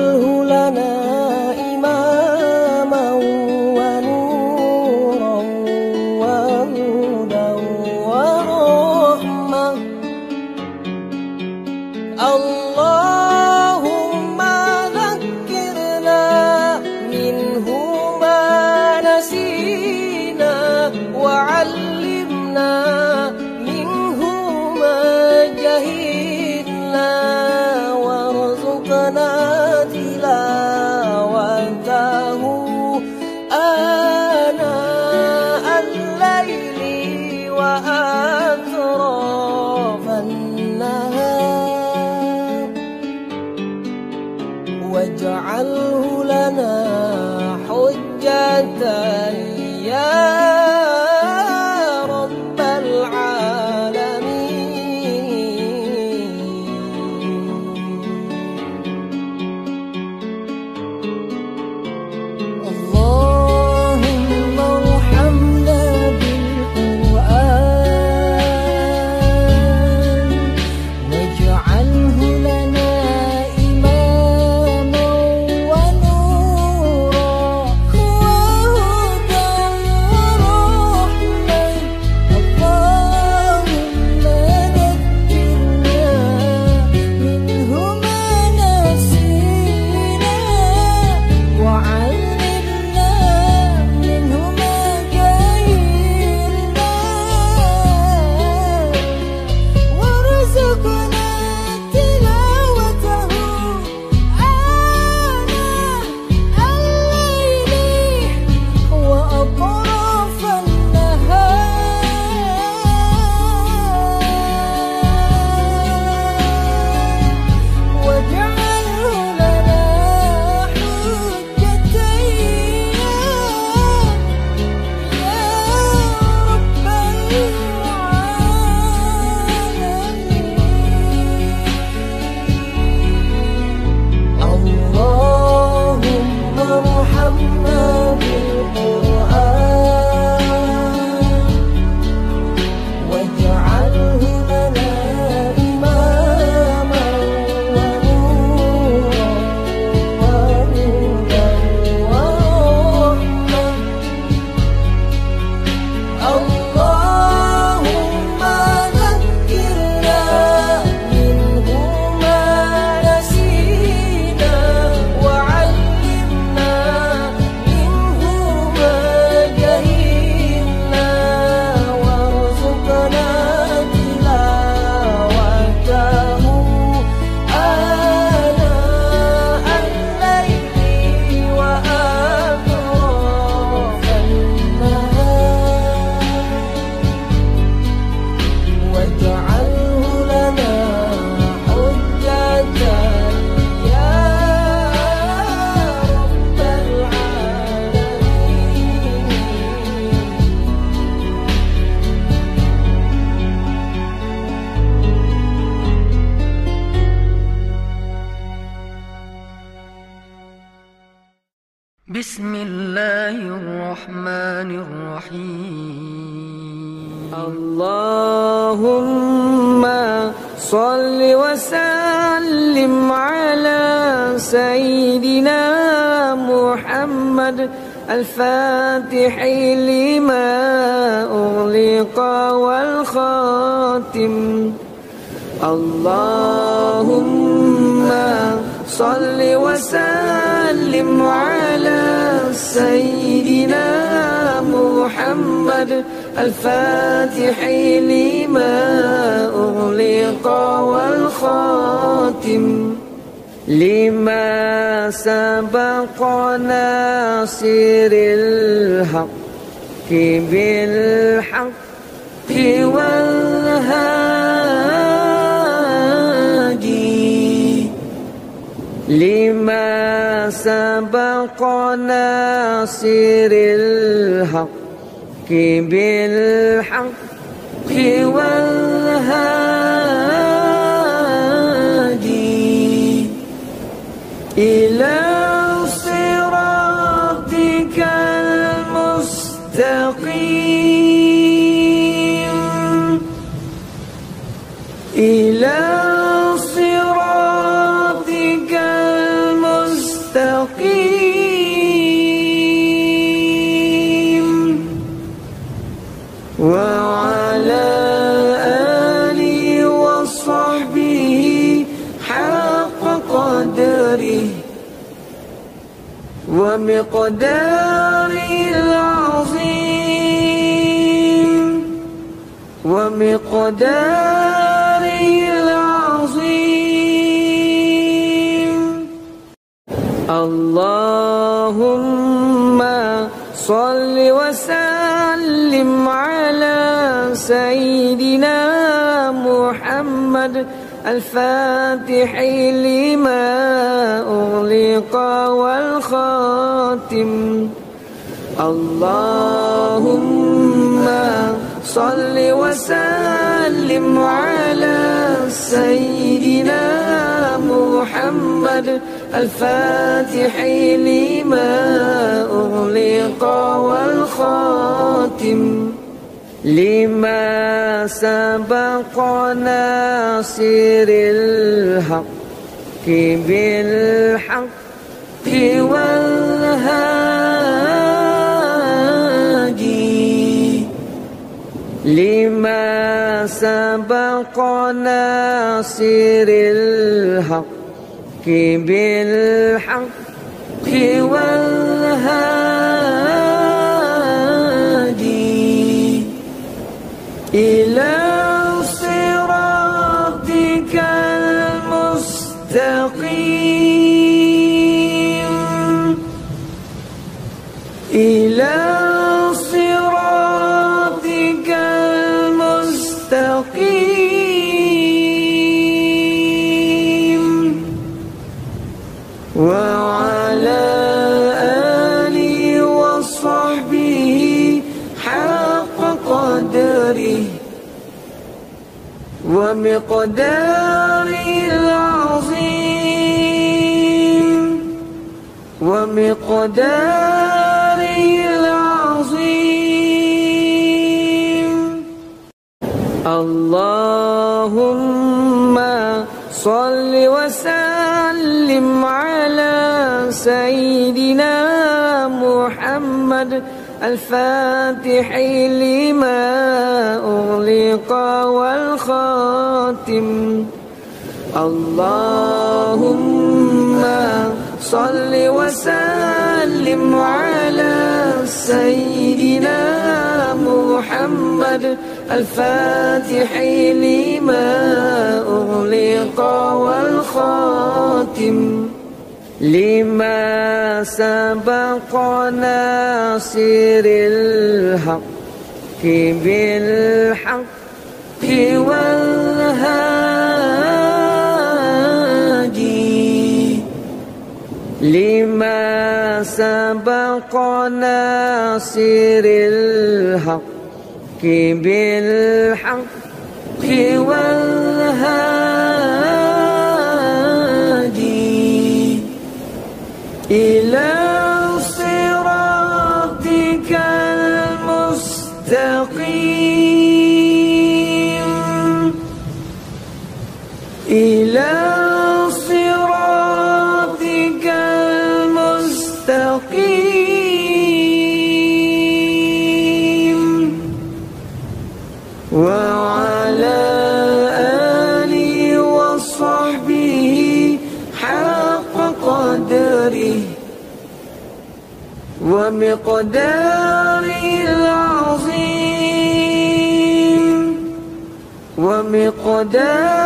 واجعله لنا إماما ونورا وهدى ورحمة. اللهم ذكرنا منه ما نسينا وعلمنا بسم الله الرحمن الرحيم. اللهم صل وسلم على سيدنا محمد الفاتح لما أغلق والخاتم. اللهم صل وسلم على سيدنا محمد الفاتح لما أغلق والخاتم. لما سبق ناصر الحق بالحق لما سبق ناصر الحق بالحق والهادي إلى صراطك المستقيم. وعلى آله وصحبه حق قدره ومقداره العظيم ومقداره العظيم. اللهم صل وسلم على سيدنا محمد الفاتح لما أغلق والخاتم. اللهم صل وسلم على سيدنا محمد الفاتح لما أغلق والخاتم. لما سبق ناصر الحق بالحق والهادي. لما سبق ناصر الحق بالحق والهادي. ومقداره العظيم ومقداره العظيم. اللهم صل وسلم على سيدنا محمد الفاتح لما أغلق والخاتم. اللهم صل وسلم على سيدنا محمد الفاتح لما أغلق والخاتم لما سبق ناصر الحق بالحق والهادي لما سبق ناصر الحق بالحق والهادي إلى صراطك المستقيم. إلى قدره ومقداره العظيم ومقداره